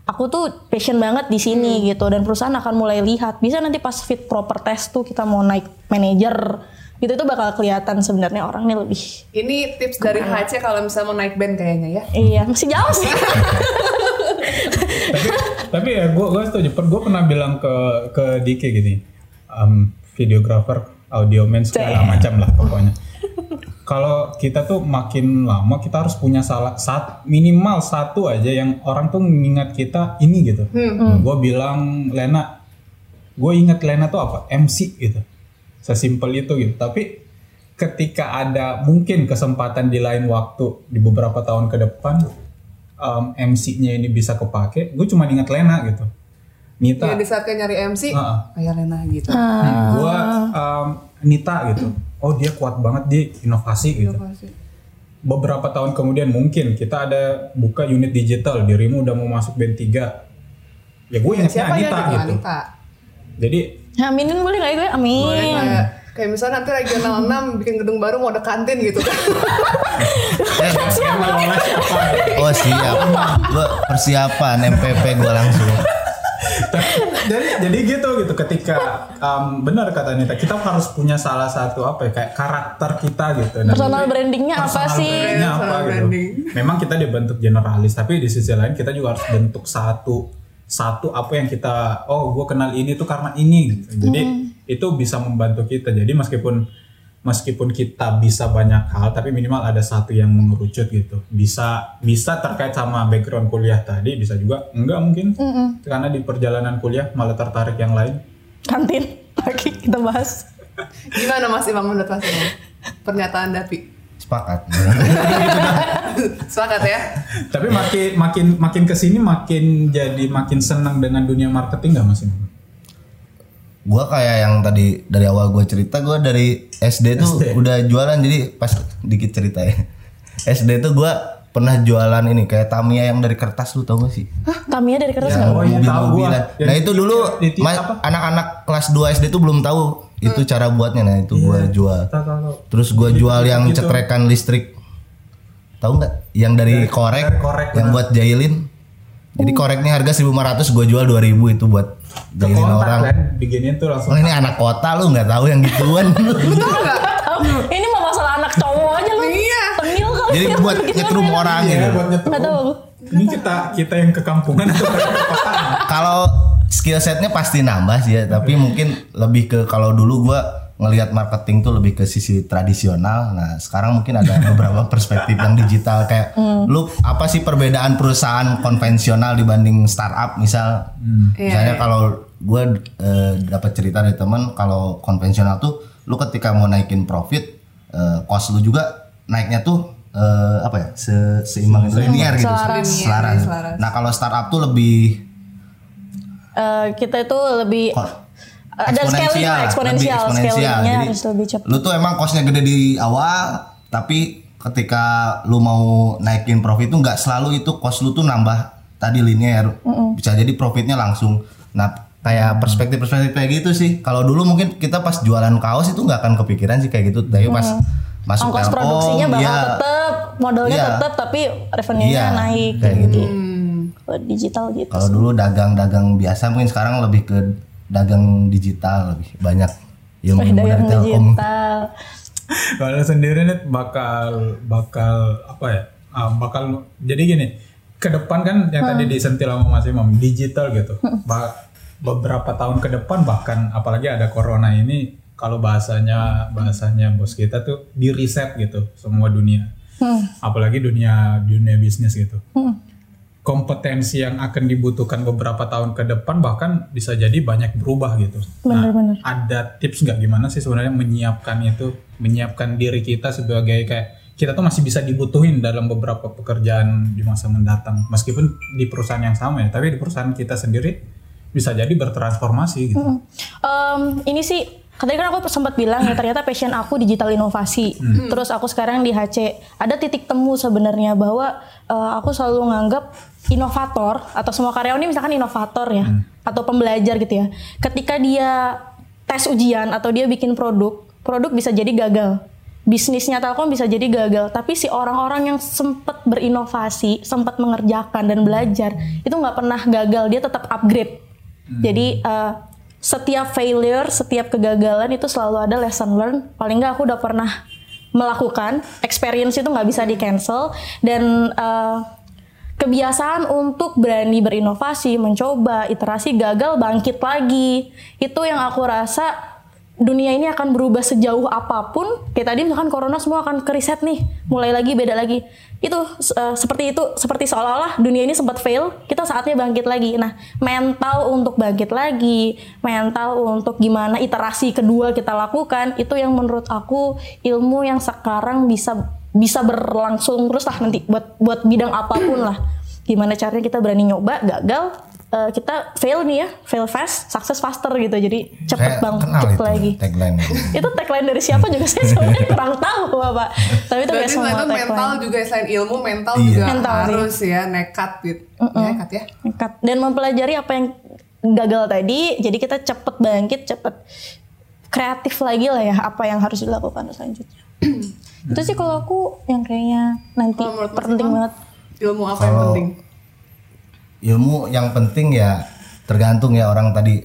aku tuh passion banget di sini gitu. Dan perusahaan akan mulai lihat. Bisa nanti pas fit proper test tuh kita mau naik manager gitu itu bakal kelihatan sebenarnya orang ini lebih ini tips dari HC kalau misalnya mau naik band kayaknya ya. Iya masih jauh sih. Tapi tapi ya gue gue setuju. Gue pernah bilang ke ke Dike gini um, videographer audio man segala macam lah pokoknya. Kalau kita tuh makin lama kita harus punya salah sat, minimal satu aja yang orang tuh mengingat kita ini gitu. Gue bilang Lena gue ingat Lena tuh apa? MC gitu. Sesimpel itu gitu. Tapi ketika ada mungkin kesempatan di lain waktu di beberapa tahun ke depan um, MC-nya ini bisa kepake, gue cuma ingat Lena gitu. Nita, ya di saat kayak nyari MC Heeh. kayak Lena gitu. Gue um, Nita gitu. Oh dia kuat banget di inovasi gitu. Inovasi. Beberapa tahun kemudian mungkin kita ada buka unit digital, dirimu udah mau masuk band 3 Ya gue ingatnya siapa ya Anita gitu gitu. Anita. Jadi aminin boleh nggak ya gue? Amin. Boleh kayak kayak misalnya nanti regional 6 bikin gedung baru mau ada kantin gitu. Kan Eh, siapa? oh siap. Gua persiapan MPP gue langsung jadi jadi gitu gitu ketika um, benar kata Anita kita harus punya salah satu apa ya kayak karakter kita gitu Dan Personal brandingnya apa personal sih? brandingnya apa Personal gitu branding. memang kita dibentuk generalis tapi di sisi lain kita juga harus bentuk satu satu apa yang kita oh gue kenal ini tuh karena ini gitu. jadi itu bisa membantu kita jadi meskipun meskipun kita bisa banyak hal tapi minimal ada satu yang mengerucut gitu bisa bisa terkait sama background kuliah tadi bisa juga enggak mungkin karena di perjalanan kuliah malah tertarik yang lain Kantin. Oke, kita bahas. Gimana Mas Imam menurut Mas Imam? Pernyataan Dapi. Sepakat. Sepakat ya? tapi makin makin makin ke sini makin jadi makin senang dengan dunia marketing nggak mas Imam? Gua kayak yang tadi dari awal gua cerita gua dari SD tuh udah jualan jadi pas dikit cerita ya. SD tuh gua pernah jualan ini kayak Tamiya yang dari kertas lu tau gak sih? Tamiya dari kertas Ya, oh iya, tahu gua. mobil-mobilan. Yang Nah itu dulu anak-anak kelas 2 SD tuh belum tahu itu cara buatnya nah itu gua jual. Tahu, tahu, tahu. Terus gua jual yang gitu. cetrekan listrik. Tahu nggak? Yang dari, korek, yang buat jailin. Jadi koreknya harga 1500 gua jual 2000 itu buat kontak orang. kan tuh langsung Oh ini anak kota lu nggak tahu yang gituan. Betul Ini mah masalah anak cowok aja lu. Iya. Tengil kali. Jadi buat nyetrum orang Iya, gitu. buat nyetok. Nggak tahu. Ini kita kita yang ke kampungan atau ke kota? Kalau skill setnya pasti nambah sih ya, tapi mungkin lebih ke kalau dulu gua ngelihat marketing tuh lebih ke sisi tradisional. Nah, sekarang mungkin ada beberapa perspektif yang digital kayak lu apa sih perbedaan perusahaan konvensional dibanding startup misal? Misalnya kalau gue dapat cerita dari teman kalau konvensional tuh lu ketika mau naikin profit eh, cost lu juga naiknya tuh eh, apa ya? Se seimbang linear gitu. Selaras. Selaras. Linear, selaras. Nah, kalau startup tuh lebih Eh, kita itu lebih ada scaling lah, eksponensial, scalingnya Jadi, harus lebih cepat. Lu tuh emang costnya gede di awal, tapi ketika lu mau naikin profit tuh nggak selalu itu cost lu tuh nambah tadi linear. Bisa jadi profitnya langsung. Nah, kayak perspektif-perspektif kayak gitu sih. Kalau dulu mungkin kita pas jualan kaos itu nggak akan kepikiran sih kayak gitu. Tapi pas masuk Ongkos Telkom, produksinya bakal ya, tetap, modalnya Iya. tetap, tapi revenue-nya Iya, naik. kayak gitu. Kalau digital gitu. Kalau dulu dagang-dagang biasa mungkin sekarang lebih ke dagang digital lebih banyak ilmu ilmu Dagang dari Telkom. digital. Kalau sendiri nih bakal bakal apa ya? ah, bakal jadi gini. Ke depan kan yang tadi disentil sama Mas Imam digital gitu. Ba- beberapa tahun ke depan bahkan apalagi ada corona ini kalau bahasanya bahasanya bos kita tuh di reset gitu semua dunia. Apalagi dunia dunia bisnis gitu. Kompetensi yang akan dibutuhkan beberapa tahun ke depan bahkan bisa jadi banyak berubah gitu. Nah, Bener-bener. ada tips nggak gimana sih sebenarnya menyiapkan itu, menyiapkan diri kita sebagai kayak kita tuh masih bisa dibutuhin dalam beberapa pekerjaan di masa mendatang, meskipun di perusahaan yang sama ya, tapi di perusahaan kita sendiri bisa jadi bertransformasi gitu. Em, ini sih tadi kan aku sempat bilang ya ternyata passion aku digital inovasi. Terus aku sekarang di HC ada titik temu sebenarnya bahwa eh, aku selalu nganggap inovator atau semua karyawan ini misalkan inovator ya atau pembelajar gitu ya. Ketika dia tes ujian atau dia bikin produk, produk bisa jadi gagal. Bisnisnya Telkom bisa jadi gagal, tapi si orang-orang yang sempat berinovasi, sempat mengerjakan dan belajar itu nggak pernah gagal, dia tetap upgrade. Jadi eh, setiap failure, setiap kegagalan itu selalu ada lesson learn. Paling nggak aku udah pernah melakukan experience itu nggak bisa di cancel dan eh, kebiasaan untuk berani berinovasi, mencoba, iterasi gagal, bangkit lagi. Itu yang aku rasa dunia ini akan berubah sejauh apa pun. Kayak tadi misalkan corona semua akan ke reset nih, mulai lagi beda lagi. Itu eh, seperti itu, seperti seolah-olah dunia ini sempat fail, kita saatnya bangkit lagi. Nah, mental untuk bangkit lagi, mental untuk gimana iterasi kedua kita lakukan, itu yang menurut aku ilmu yang sekarang bisa bisa berlangsung terus lah nanti buat buat bidang apa pun lah. Gimana caranya kita berani nyoba, gagal, eh, kita fail nih ya, fail fast, sukses faster gitu. Jadi cepet Saya bangkit kenal itu lagi. tagline itu. itu tagline dari siapa juga saya sebenarnya kurang tahu bapak. Tapi itu kayak Berarti semua itu mental tagline. juga selain ilmu mental Iya. juga Mental sih. harus ya nekat gitu. Nekat ya. Nekat. Dan mempelajari apa yang gagal tadi, jadi kita cepet bangkit, cepet kreatif lagi lah ya apa yang harus dilakukan selanjutnya. itu sih kalau aku yang kayaknya nanti Mas penting Imam? banget. Ilmu apa yang Kalau- penting? Ilmu yang penting ya tergantung ya orang tadi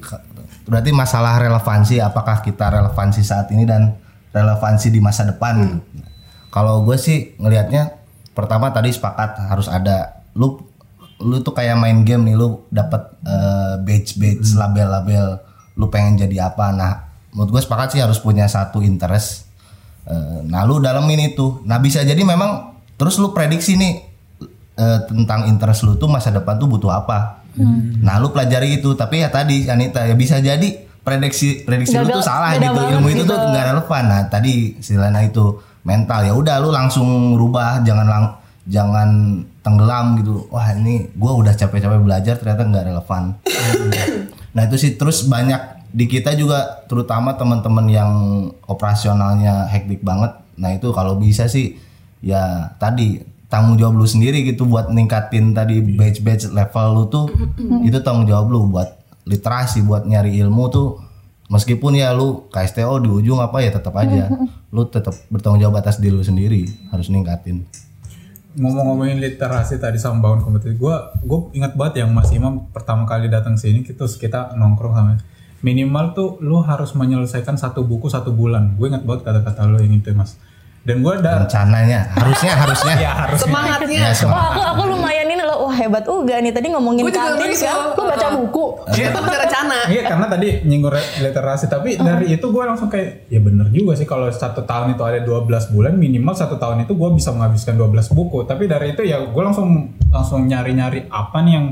berarti masalah relevansi apakah kita relevansi saat ini dan relevansi di masa depan kalau gue sih ngelihatnya pertama tadi sepakat harus ada lu lu tuh kayak main game nih lu dapat badge badge label label lu pengen jadi apa nah menurut gue sepakat sih harus punya satu interest Eh, nah lu dalamin itu. Nah bisa jadi memang terus lu prediksi nih eh, tentang interest lu tuh masa depan tuh butuh apa. Nah lu pelajari itu. Tapi ya tadi Anita ya bisa jadi prediksi prediksi lu tuh salah gitu. ilmu itu gitu. tuh nggak relevan. Nah tadi istilahnya itu mental. Ya udah lu langsung rubah. Jangan lang jangan tenggelam gitu. Wah ini gua udah capek-capek belajar ternyata nggak relevan. Nah itu sih. Terus banyak di kita juga terutama teman-teman yang operasionalnya hektik banget nah itu kalau bisa sih ya tadi tanggung jawab lu sendiri gitu buat ningkatin tadi batch batch level lu tuh itu tanggung jawab lu buat literasi buat nyari ilmu tuh. Meskipun ya lu KSTO di ujung apa ya tetap aja. Lu tetap bertanggung jawab atas diri lu sendiri harus ningkatin. Ngomong-ngomongin literasi tadi sama bangun kompetisi gue gue ingat banget yang Mas Imam pertama kali datang sini kita kita nongkrong sama minimal tuh lu harus menyelesaikan satu buku satu bulan. Gue ingat banget kata-kata lu yang itu Mas. Dan gue udah rencananya. Harusnya harusnya. Ya harus Semangatnya. ya Wah semangat aku aku lumayan ini loh, wah hebat juga nih. Tadi ngomongin kantin kan, lu baca buku. Dia tuh punya rencana. Iya karena tadi nyinggung literasi. Tapi dari itu gue langsung kayak ya bener juga sih kalau satu tahun itu ada 12 bulan minimal satu tahun itu gue bisa menghabiskan 12 buku. Tapi dari itu ya gue langsung langsung nyari-nyari apa nih yang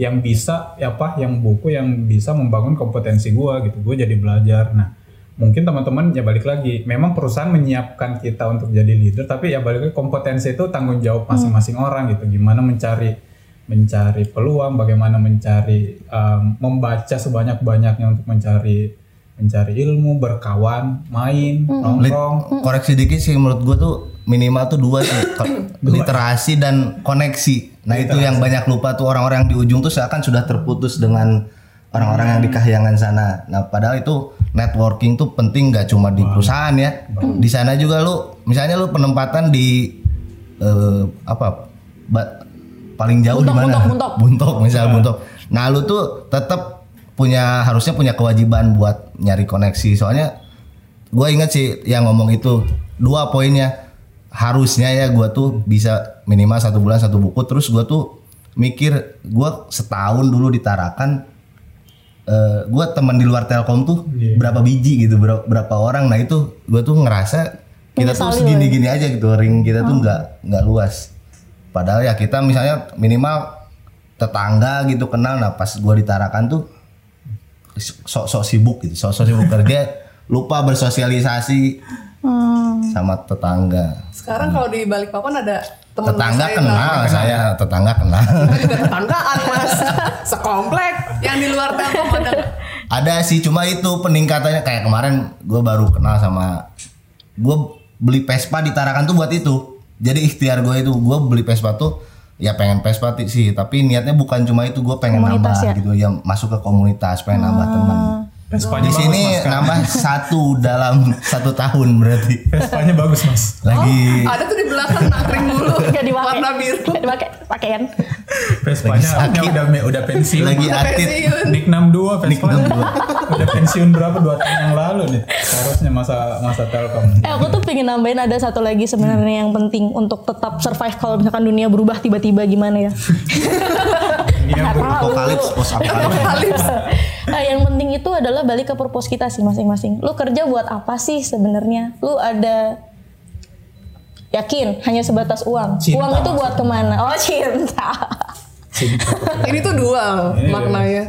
yang bisa ya apa yang buku yang bisa membangun kompetensi gue gitu. Gue jadi belajar. Nah mungkin teman-teman ya balik lagi memang perusahaan menyiapkan kita untuk jadi leader tapi ya balik lagi kompetensi itu tanggung jawab masing-masing orang gitu. Gimana mencari mencari peluang, bagaimana mencari um, membaca sebanyak-banyaknya untuk mencari mencari ilmu, berkawan, main, Lit- nongkrong. koreksi dikit sih menurut gua tuh minimal tuh dua sih Ko- literasi dan koneksi. Nah itu yang banyak lupa tuh orang-orang di ujung tuh seakan sudah terputus dengan orang-orang yang di kahyangan sana. Nah padahal itu networking tuh penting nggak cuma di perusahaan ya. Di sana juga lu misalnya lu penempatan di eh, apa ba- paling jauh di mana? buntok, buntok. buntok misal buntok. Nah lu tuh tetap punya harusnya punya kewajiban buat nyari koneksi. Soalnya gue inget sih yang ngomong itu dua poinnya harusnya ya gue tuh bisa minimal satu bulan satu buku. Terus gue tuh mikir gue setahun dulu di Tarakan gue teman di luar Telkom tuh Iya. berapa biji gitu berapa, berapa orang. Nah itu gue tuh ngerasa kita tuh Menyesali segini-gini aja gitu ring kita tuh nggak nggak luas. Padahal ya kita misalnya minimal tetangga gitu kenal. Nah pas gue di Tarakan tuh sok-sok sibuk gitu sok-sok sibuk kerja lupa bersosialisasi Hmm. sama tetangga. Sekarang kalau di Balikpapan ada teman tetangga saya kenal bilang, saya tetangga kenal. "Kita juga tetanggaan mas. Sekomplek yang di luar telkom ada. Ada sih cuma itu peningkatannya. Kayak kemarin gue baru kenal sama gue beli Vespa di Tarakan tuh buat itu. Jadi ikhtiar gue itu gue beli Vespa tuh ya pengen Vespa sih. Tapi niatnya bukan cuma itu gue pengen Komunitas nambah ya? gitu. Ya masuk ke komunitas pengen nambah teman Vespanya di bagus sini mas kan? nambah satu dalam satu tahun berarti Vespanya bagus mas. lagi ada tuh di belakang nangkring dulu Gak dipakai. warna biru Gak dipakai pakaian. Vespanya sakit. udah udah udah pensiun. lagi pensiun. Nick 62 Nick Vespanya. 62. udah pensiun berapa dua tahun yang lalu nih. Harusnya masa masa Telkom. Eh aku tuh pengen nambahin ada satu lagi sebenarnya yang penting untuk tetap survive kalau misalkan dunia berubah tiba-tiba gimana ya. Ber- apokalips post apokalips Nah, yang penting itu adalah balik ke purpose kita sih masing-masing. Lu kerja buat apa sih sebenarnya? Lu ada yakin hanya sebatas uang. Cinta uang itu buat ke mana? Oh cinta. cinta. ini tuh dual Ini maknanya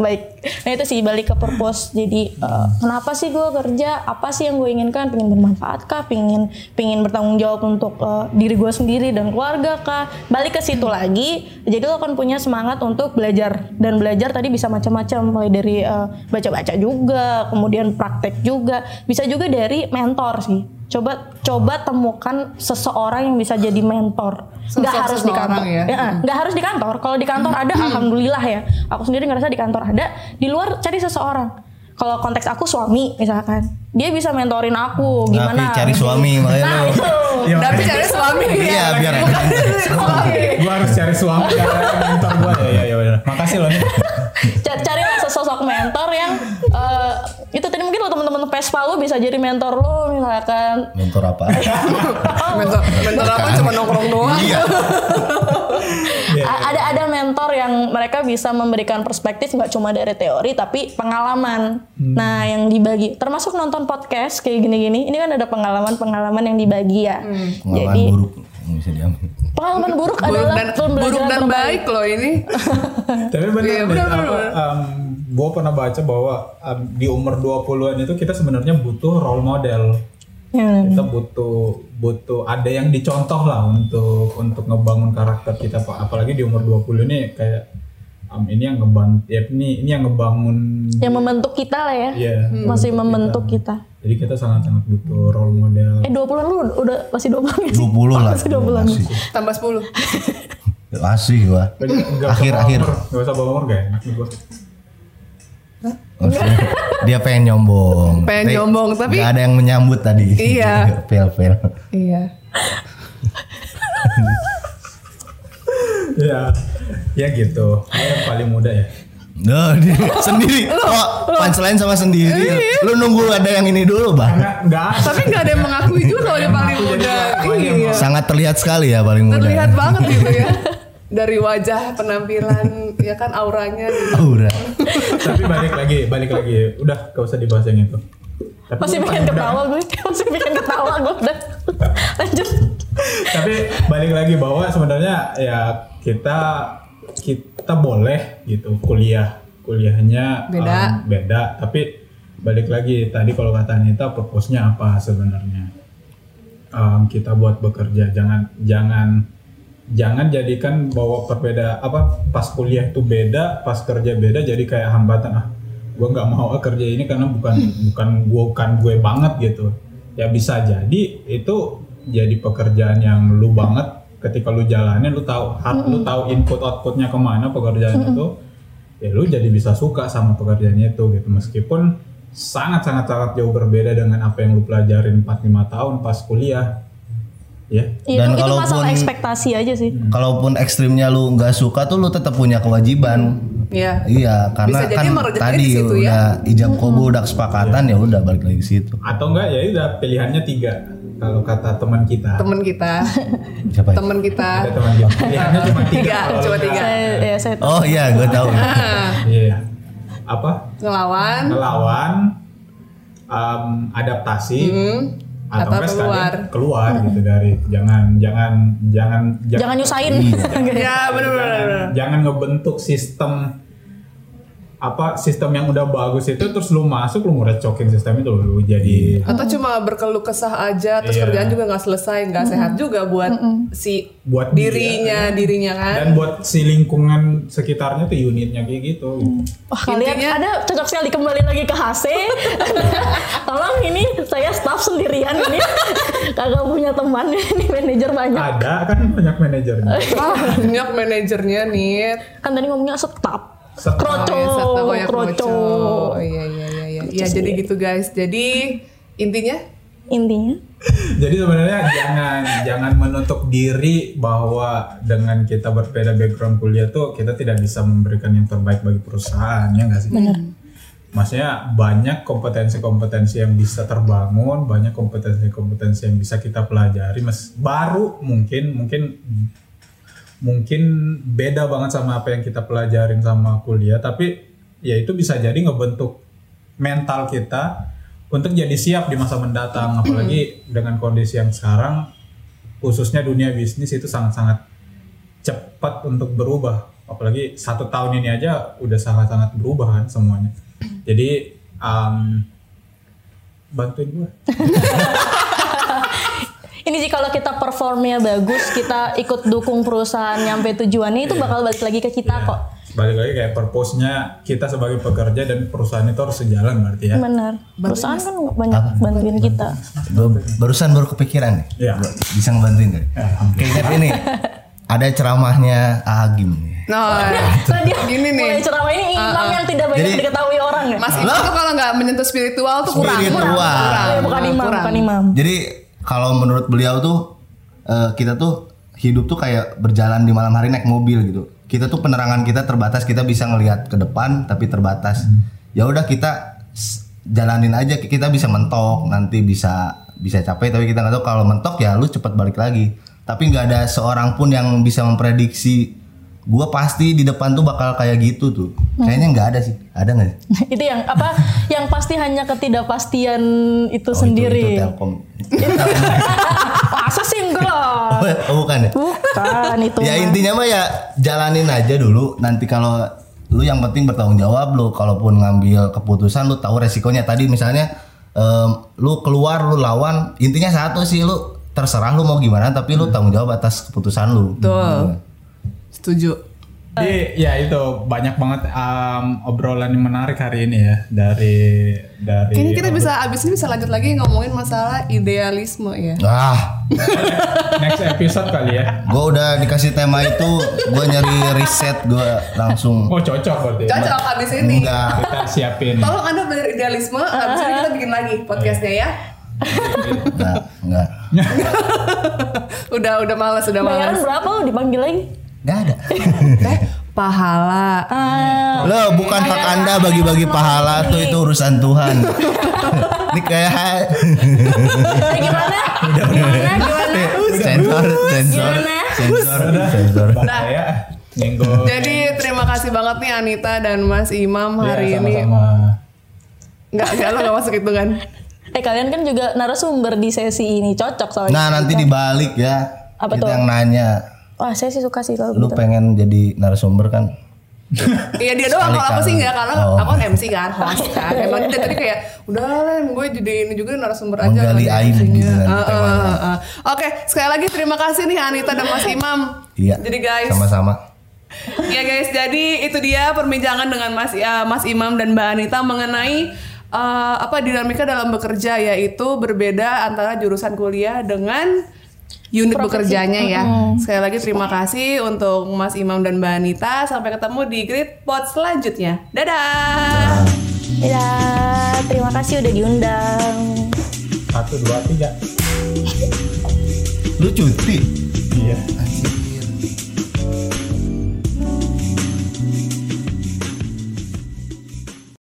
Baik, nah itu sih balik ke purpose. Jadi eh, kenapa sih gue kerja? Apa sih yang gue inginkan? Pengen bermanfaat kah? Pengen pengen bertanggung jawab untuk eh, diri gue sendiri dan keluarga kah? Balik ke situ lagi. Jadi lo akan punya semangat untuk belajar dan belajar tadi bisa macam-macam mulai dari eh, baca-baca juga, kemudian praktek juga, bisa juga dari mentor sih. Coba coba temukan seseorang yang bisa jadi mentor. Nggak harus di kantor. ya. Ya, Ah, nggak harus di kantor. Kalau di kantor ada, alhamdulillah ya. Aku sendiri ngerasa di kantor ada. Di luar cari seseorang. Kalau konteks aku suami misalkan, dia bisa mentorin aku tapi gimana. cari suami makanya Nah lu itu Iya, Tapi cari suami. Iya, biar Bukan suami. Gua harus cari suami karena mentor gua ya ya ya. Makasih loh nih. Ca- Carilah sesosok mentor yang eh, itu tadi mungkin lo teman-teman Vespa lo bisa jadi mentor lo misalkan mentor apa Mentor, mentor apa cuma nongkrong doang. iya ada ada mentor yang mereka bisa memberikan perspektif nggak cuma dari teori tapi pengalaman. Hmm. Nah, yang dibagi termasuk nonton podcast kayak gini-gini. Ini kan ada pengalaman-pengalaman yang dibagi ya. pengalaman Jadi buruk bisa diambil pengalaman buruk, Buruk adalah dan buruk dan terbaik. baik loh ini. Tapi benar Iya, apa, benar. um, gue pernah baca bahwa um, di umur 20-an itu kita sebenarnya butuh role model. Ya, Kita butuh butuh ada yang dicontoh lah untuk untuk ngebangun karakter kita Pak. Apalagi di umur 20 ini kayak um, ini yang ngebangun ya, ini ini yang ngebangun yang membentuk kita lah ya. ya Masih membentuk kita. Jadi kita sangat-sangat butuh role model. Eh 20-an lu udah masih 20-an ya? 20 lah Masih 20-an. masih Tambah 10. masih gua akhir usah akhir Nggak usah bawa umur gak enak nih gua. Dia pengen nyombong Pengen nyombong, tapi- nggak ada yang menyambut tadi Iya. pel pel Iya. Ya, ya gitu. Yang paling muda ya. Duh, dia sendiri kok punchline sama sendiri lu nunggu ada yang ini dulu bang Enggak, enggak. Tapi nggak ada yang mengakui juga kalau dia paling muda. Iya. sangat terlihat sekali ya paling muda Terlihat banget gitu ya. Dari wajah, penampilan, ya kan auranya gitu. Aura. Tapi balik lagi, balik lagi. Udah, gak usah dibahas yang itu. Tapi Masih muda. ketawa gue. Masih pengen ketawa gue udah. Lanjut. Tapi balik lagi bahwa sebenarnya ya kita kita boleh gitu kuliah kuliahnya Beda. um, beda tapi balik lagi tadi kalau kata Anita purpose-nya apa sebenarnya Um, kita buat bekerja jangan jangan jangan jadikan bahwa perbeda apa pas kuliah itu beda pas kerja beda jadi kayak hambatan ah gue nggak mau ah, kerja ini karena bukan bukan gue bukan gue banget gitu. Ya bisa jadi itu jadi pekerjaan yang lu banget. Ketika lu jalanin lu tahu hard lu tahu input outputnya ke mana pekerjaan itu ya lu jadi bisa suka sama pekerjaannya itu gitu. Meskipun sangat sangat sangat jauh berbeda dengan apa yang lu pelajarin 4-5 tahun pas kuliah ya. Itu, Dan itu masalah kalaupun- ekspektasi aja sih. kalaupun ekstrimnya lu nggak suka tuh lu tetap punya kewajiban. Iya. iya karena Bisa kan tadi di situ ya. udah ijab kabul udah kesepakatan ya udah balik lagi ke situ. Atau enggak ya udah pilihannya tiga. Kalau kata teman kita. Temen kita, siapa ya? temen kita. ada teman kita pilihannya cuma tiga. Cuma tiga. Saya, ya, saya oh iya gue tahu. Ah, iya. Apa? Ngelawan. ngelawan um, adaptasi. Hmm. Atau, Atau keluar. keluar gitu dari jangan jangan jangan jangan nyusahin. Ya benar-benar. jangan, jangan ngebentuk sistem apa sistem yang udah bagus itu terus lu masuk lu ngerecokin sistem itu lu jadi Atau cuma berkeluh kesah aja, terus Iya. kerjaan juga nggak selesai, nggak sehat juga buat si buat dia, dirinya, dirinya kan. dan buat si lingkungan sekitarnya tuh unitnya kayak gitu Wah kalian Intinya- ada cocok sekali kembali lagi ke HC. Tolong ini saya staff sendirian ini kagak punya teman ini manajer banyak. ada kan banyak manajernya banyak manajernya nih. Kan tadi ngomongnya staff. Kroco, Oh, ya, oh, ya, kroco. Iya, iya, iya, iya. Ya, jadi gitu guys. Jadi intinya Intinya Jadi sebenarnya jangan jangan menutup diri bahwa dengan kita berbeda background kuliah tuh kita tidak bisa memberikan yang terbaik bagi perusahaan ya nggak sih? Maksudnya banyak kompetensi-kompetensi yang bisa terbangun, banyak kompetensi-kompetensi yang bisa kita pelajari. Mas baru mungkin mungkin mungkin beda banget sama apa yang kita pelajarin sama kuliah, tapi ya itu bisa jadi ngebentuk mental kita untuk jadi siap di masa mendatang. Apalagi dengan kondisi yang sekarang khususnya dunia bisnis itu sangat-sangat cepat untuk berubah. Apalagi satu tahun ini aja udah sangat-sangat berubah kan semuanya. Jadi um, bantuin gue ini sih kalau kita performnya bagus, kita ikut dukung perusahaan nyampe tujuannya itu bakal balik lagi ke kita kok. balik lagi kayak purpose-nya kita sebagai pekerja dan perusahaan itu harus sejalan berarti ya Benar. Perusahaan kan banyak bantuin kita. Barusan baru kepikiran nih Iya. Gua bisa ngebantuin gak? Keinget ini ada ceramahnya Agim nih Nah, Tadi Gini nih. mulai ceramah ini imam yang tidak banyak Jadi- diketahui orang ya. Mas itu tuh kalau nggak menyentuh spiritual tuh kurang. Spiritual. Kurang, kurang, Oh, bukan imam, kurang. bukan imam. Jadi kalau menurut beliau tuh eh, kita tuh hidup tuh kayak berjalan di malam hari naik mobil gitu. Kita tuh penerangan kita terbatas, kita bisa ngelihat ke depan tapi terbatas. Ya udah kita jalanin aja kita bisa mentok, nanti bisa bisa capek tapi kita nggak tahu kalau mentok ya lu cepet balik lagi. Tapi nggak ada seorang pun yang bisa memprediksi gua pasti di depan tuh bakal kayak gitu tuh. Kayaknya nggak ada sih. Ada nggak? itu yang apa? yang pasti hanya ketidakpastian itu Oh, sendiri. Itu, itu Telkom. Masa sih enggak lah. oh, bukan ya? Bukan itu. ya mah. intinya mah ya jalanin aja dulu nanti kalau lu yang penting bertanggung jawab lu kalaupun ngambil keputusan lu tahu resikonya tadi misalnya em, lu keluar lu lawan intinya satu sih lu terserah lu mau gimana tapi lu tanggung jawab atas keputusan lu Betul. Setuju. Jadi ya itu banyak banget um, obrolan yang menarik hari ini ya dari dari Kayaknya kita bisa abis ini bisa lanjut lagi ngomongin masalah idealisme ya. ah next episode kali ya. gua udah dikasih tema itu gua nyari riset gua langsung Oh cocok berarti. Cocok abis ini. enggak Kita siapin. Tolong anda belajar idealisme, abis ini kita bikin lagi podcastnya ya. enggak enggak Udah udah males, udah Bayaran males. berapa lo dipanggil lagi? Enggak ada Eh, pahala. Ah, Lo bukan hak anda bagi-bagi pahala tuh itu urusan Tuhan. Ini kayak eh, gimana? Gimana? Gimana? sensor, sensor, Gimana? sensor, sensor. Bahaya. Nyenggol. Jadi terima kasih banget nih Anita dan Mas Imam hari Ya, ini. Enggak, enggak lo enggak masuk itu kan. Eh kalian kan juga narasumber di sesi ini cocok soalnya. Nah nanti dibalik ya. Apa kita tuh? yang nanya, Wah saya sih suka sih kalau lu gitu. pengen jadi narasumber kan? Iya dia doang kalau aku sih enggak karena Oh. aku kan MC kan, host kan. Emang dia tadi kayak udah lah gue jadi ini juga narasumber aja. Menggali aib MC-nya. gitu. Oke, sekali lagi terima kasih nih Anita dan Mas Imam. Iya. Jadi guys, Sama-sama. Ya guys, jadi itu dia perbincangan dengan Mas ya, Mas Imam dan Mbak Anita mengenai eh, apa dinamika dalam bekerja yaitu berbeda antara jurusan kuliah dengan unit bekerjanya ya. Sekali lagi terima kasih untuk Mas Imam dan Mbak Anita. Sampai ketemu di Grid Pod selanjutnya. Dadah. Ya, terima kasih udah diundang. Satu dua tiga. Lu cuti? Iya.